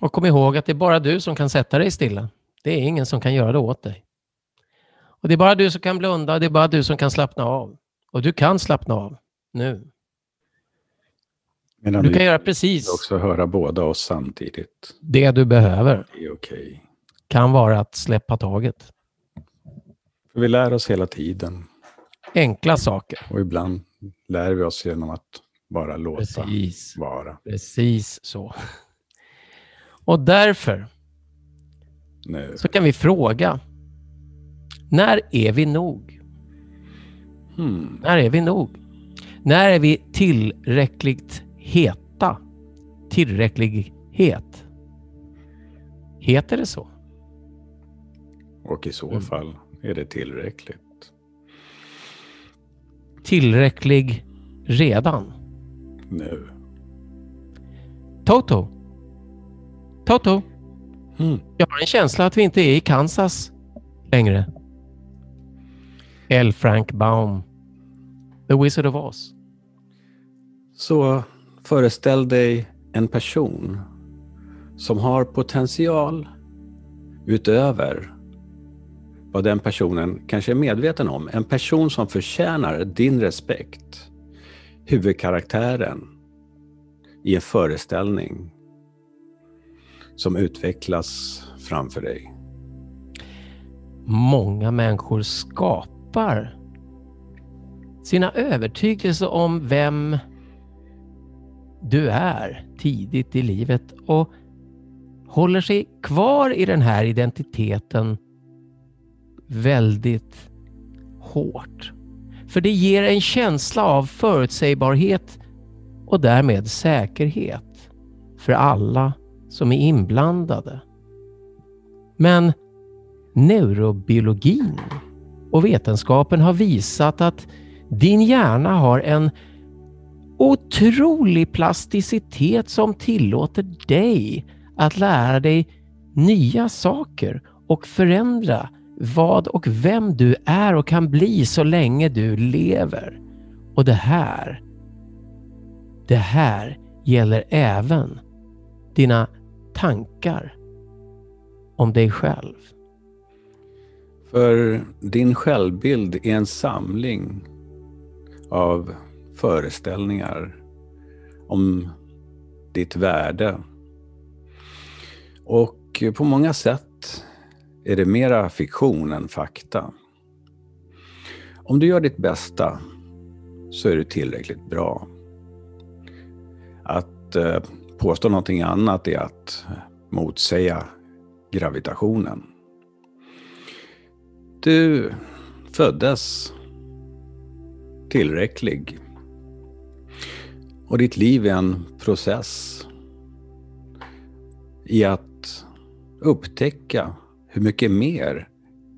Och kom ihåg att det är bara du som kan sätta dig stilla. Det är ingen som kan göra det åt dig. Och Det är bara du som kan blunda, det är bara du som kan slappna av. Och du kan slappna av nu. Medan Du kan göra precis också höra båda oss samtidigt. det du behöver. Det är okej. Kan vara att släppa taget. För vi lär oss hela tiden. Enkla saker. Och ibland lär vi oss genom att bara låta Precis. vara. Precis så. Och därför Nu. så kan vi fråga. När är vi nog? Hmm. När är vi nog? När är vi tillräckligt heta? Tillräcklig het? Heter det så? Och i så Mm. fall är det tillräckligt. Tillräcklig redan? Nu. Toto? Toto? Hmm. Jag har en känsla att vi inte är i Kansas längre. L. Frank Baum. The Wizard of Oz. Så föreställ dig en person som har potential utöver vad den personen kanske är medveten om. En person som förtjänar din respekt. Huvudkaraktären i en föreställning som utvecklas framför dig. Många människor skapar sina övertygelser om vem du är tidigt i livet och håller sig kvar i den här identiteten väldigt hårt. För det ger en känsla av förutsägbarhet och därmed säkerhet för alla som är inblandade. Men neurobiologin och vetenskapen har visat att din hjärna har en otrolig plasticitet som tillåter dig att lära dig nya saker och förändra vad och vem du är och kan bli så länge du lever. Och det här, det här gäller även dina tankar om dig själv. För din självbild är en samling av föreställningar om ditt värde. Och på många sätt är det mera fiktion än fakta. Om du gör ditt bästa så är du tillräckligt bra. Att eh, påstå någonting annat är att motsäga gravitationen. Du föddes tillräcklig. Och ditt liv är en process i att upptäcka hur mycket mer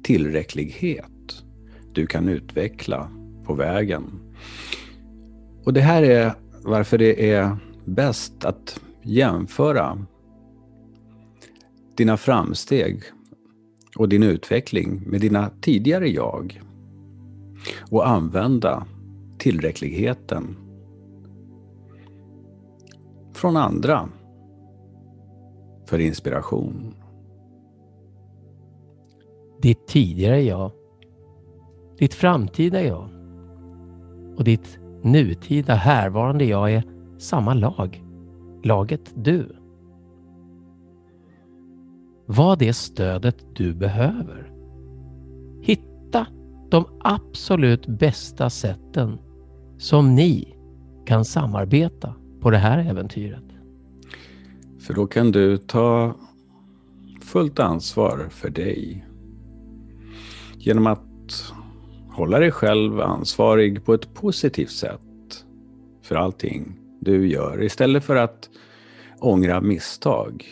tillräcklighet du kan utveckla på vägen. Och det här är varför det är bäst att jämföra dina framsteg och din utveckling med dina tidigare jag och använda tillräckligheten från andra för inspiration. Ditt tidigare jag, ditt framtida jag och ditt nutida härvarande jag är samma lag. Laget du. Vad det stödet du behöver. Hitta de absolut bästa sätten som ni kan samarbeta på det här äventyret. För då kan du ta fullt ansvar för dig. Genom att hålla dig själv ansvarig på ett positivt sätt för allting du gör istället för att ångra misstag.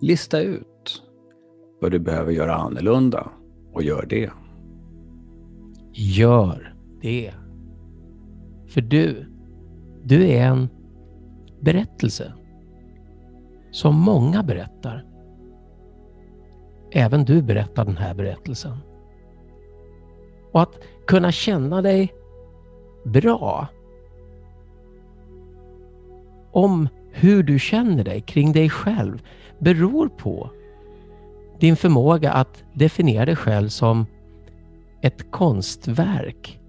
Lista ut vad du behöver göra annorlunda och gör det. Gör det. För du, du är en berättelse som många berättar. Även du berättar den här berättelsen. Och att kunna känna dig bra om hur du känner dig kring dig själv beror på din förmåga att definiera dig själv som ett konstverk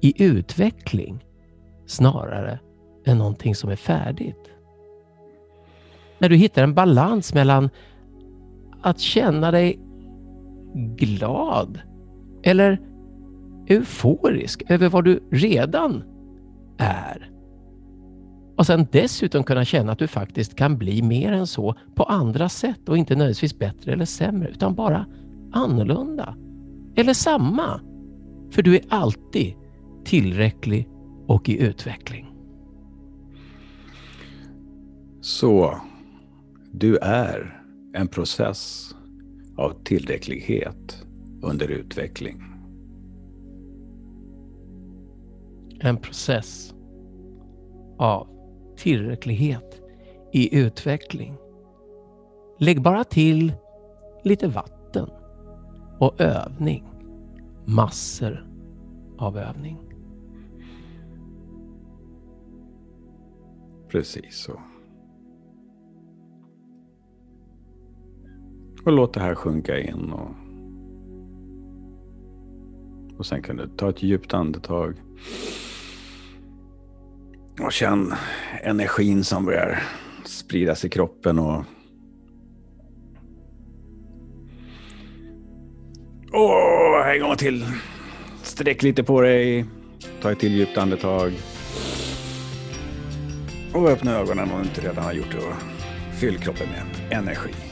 i utveckling snarare än någonting som är färdigt. När du hittar en balans mellan att känna dig glad eller euforisk över vad du redan är. Och sen dessutom kunna känna att du faktiskt kan bli mer än så på andra sätt och inte nödvändigtvis bättre eller sämre utan bara annorlunda. Eller samma. För du är alltid tillräcklig och i utveckling. Så, du är en process av tillräcklighet under utveckling. En process av tillräcklighet i utveckling. Lägg bara till lite vatten och övning. Massor av övning. Precis så. Och låt det här sjunka in. Och, och sen kan du ta ett djupt andetag. Och känn energin som börjar spridas i kroppen. Och, Åh, en gång till. Sträck lite på dig. Ta ett till djupt andetag. Och öppna ögonen om du inte redan har gjort det. Och fyll kroppen med energi.